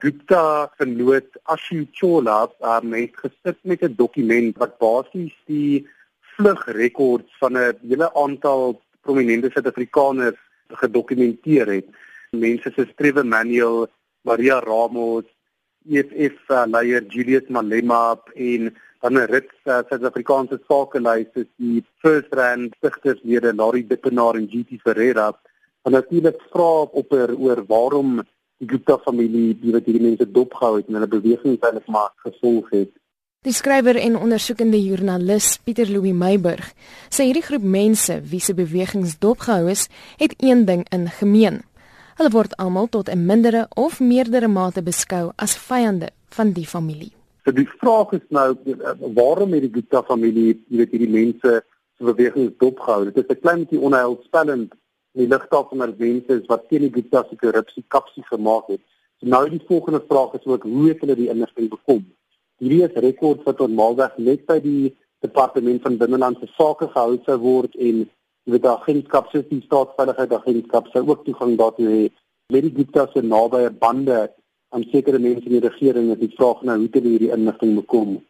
Gupta vernoot Ashu Chola um, het gesit met 'n dokument wat basies die vlugrekords van 'n hele aantal prominente Suid-Afrikaners gedokumenteer het. Mense soos Trevor Manuel, Maria Ramos, EFF uh, leier Julius Malema en dan 'n rit uh, Suid-Afrikaanse sakelys soos die First Rand stigterslede Larry Dippenaar en GT Ferreira. En natuurlik vra op oor waarom die Gupta familie die wat hierdie mense dopgehou het en hulle beweging eintlik maar gevolg het. Die skrywer en ondersoekende joernalis Pieter Louw Meiburg sê hierdie groep mense wie se bewegings dopgehou is, het een ding in gemeen. Hulle word almal tot 'n mindere of meerdere mate beskou as vyande van die familie. So die vraag is nou waarom het die Gupta familie, jy weet hierdie mense se bewegings dopgehou? Dit is 'n klein bietjie onheilspellend die van hulle mense is wat teen die Gupta se korrupsie kapsie gemaak het. So nou die volgende vraag is ook hoe het hulle die inligting bekom? Hierdie is rekords wat normaalweg net by die departement van binnelandse sake gehou sou word en jy weet daar geen skap soos die staatsveiligheid daar geen skap sou ook toegang daartoe hê. Met die Gupta se nabye bande aan sekere mense in die regering is die vraag nou hoe het hulle hierdie inligting bekom?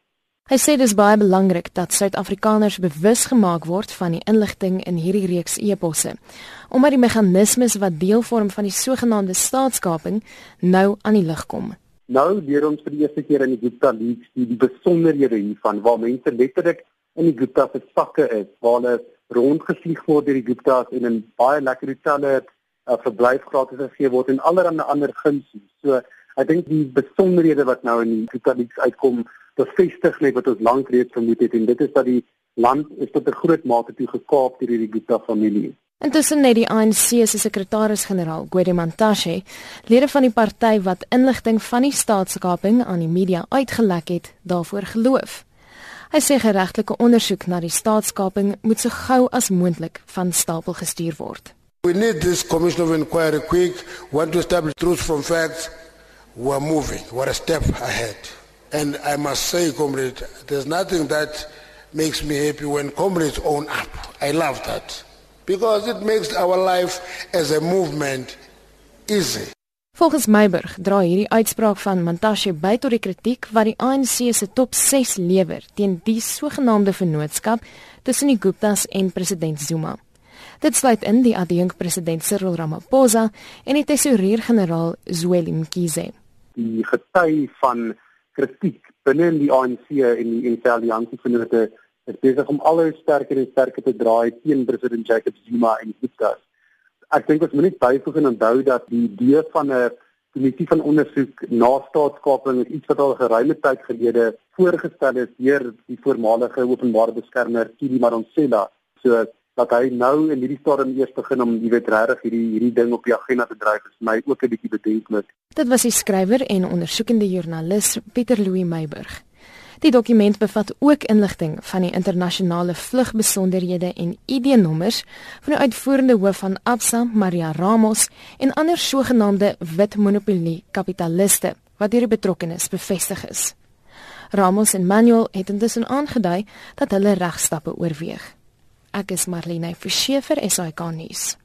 Hy sê dis baie belangrik dat Suid-Afrikaners bewus gemaak word van die inligting in hierdie reeks eposse, omdat die meganismes wat deel vorm van die sogenaamde staatskaping nou aan die lig kom. Nou leer ons vir die eerste keer in die Gupta leaks die, die besonderhede hiervan waar mense letterlik in die Gupta se sakke is, waar hulle rondgevlieg word deur die Guptas en in baie lekker hotelle uh, verblyf gratis gegee word en allerlei ander gunste. So ek dink die besonderhede wat nou in die Gupta leaks uitkom bevestig net wat ons lank reeds vermoed het en dit is dat die land is tot 'n groot mate toe gekaap deur hierdie Gupta familie. Intussen het die ANC se sekretaris-generaal, Gwede Mantashe, lede van die party wat inligting van die staatskaping aan die media uitgelek het, daarvoor geloof. Hy sê geregtelike ondersoek na die staatskaping moet so gou as moontlik van stapel gestuur word. We need this commission of inquiry quick, want to establish truth from facts. We are moving, what a step ahead. And I must say, comrade, there's nothing that makes me happy when comrades own up. I love that. Because it makes our life as a movement easy. Volgens Meiburg dra hierdie uitspraak van Mantashe by tot die kritiek wat die ANC se top 6 lewer teen die sogenaamde vennootskap tussen die Guptas en president Zuma. Dit sluit in die adjunk president Cyril Ramaphosa en die tesourier-generaal Zweli Mkhize. Die gety van kritiek binne in die ANC en die NSA alliansie vennote is besig om alhoewel sterker en sterker te draai teen president Jacob Zuma en Gupta. Ek dink ons moet net byvoeg en onthou dat die idee van 'n kommissie van ondersoek na staatskaping is iets wat al geruime tyd gelede voorgestel is deur die voormalige openbare beskermer Kili Madonsela. So dat hy nou in hierdie stadium eers begin om jy weet regtig hierdie hierdie ding op die agenda te dryf is my ook 'n bietjie bedenklik. Dit was die skrywer en ondersoekende joernalis Pieter Louw Meiburg. Die dokument bevat ook inligting van die internasionale vlugbesonderhede en ID-nommers van die uitvoerende hoof van Absa, Maria Ramos en ander sogenaamde wit monopolie kapitaliste wat hierdie betrokkenis bevestig is. Ramos en Manuel het intussen aangedui dat hulle regstappe oorweeg. Ek is Marlene Forsiefer, SAK nuus.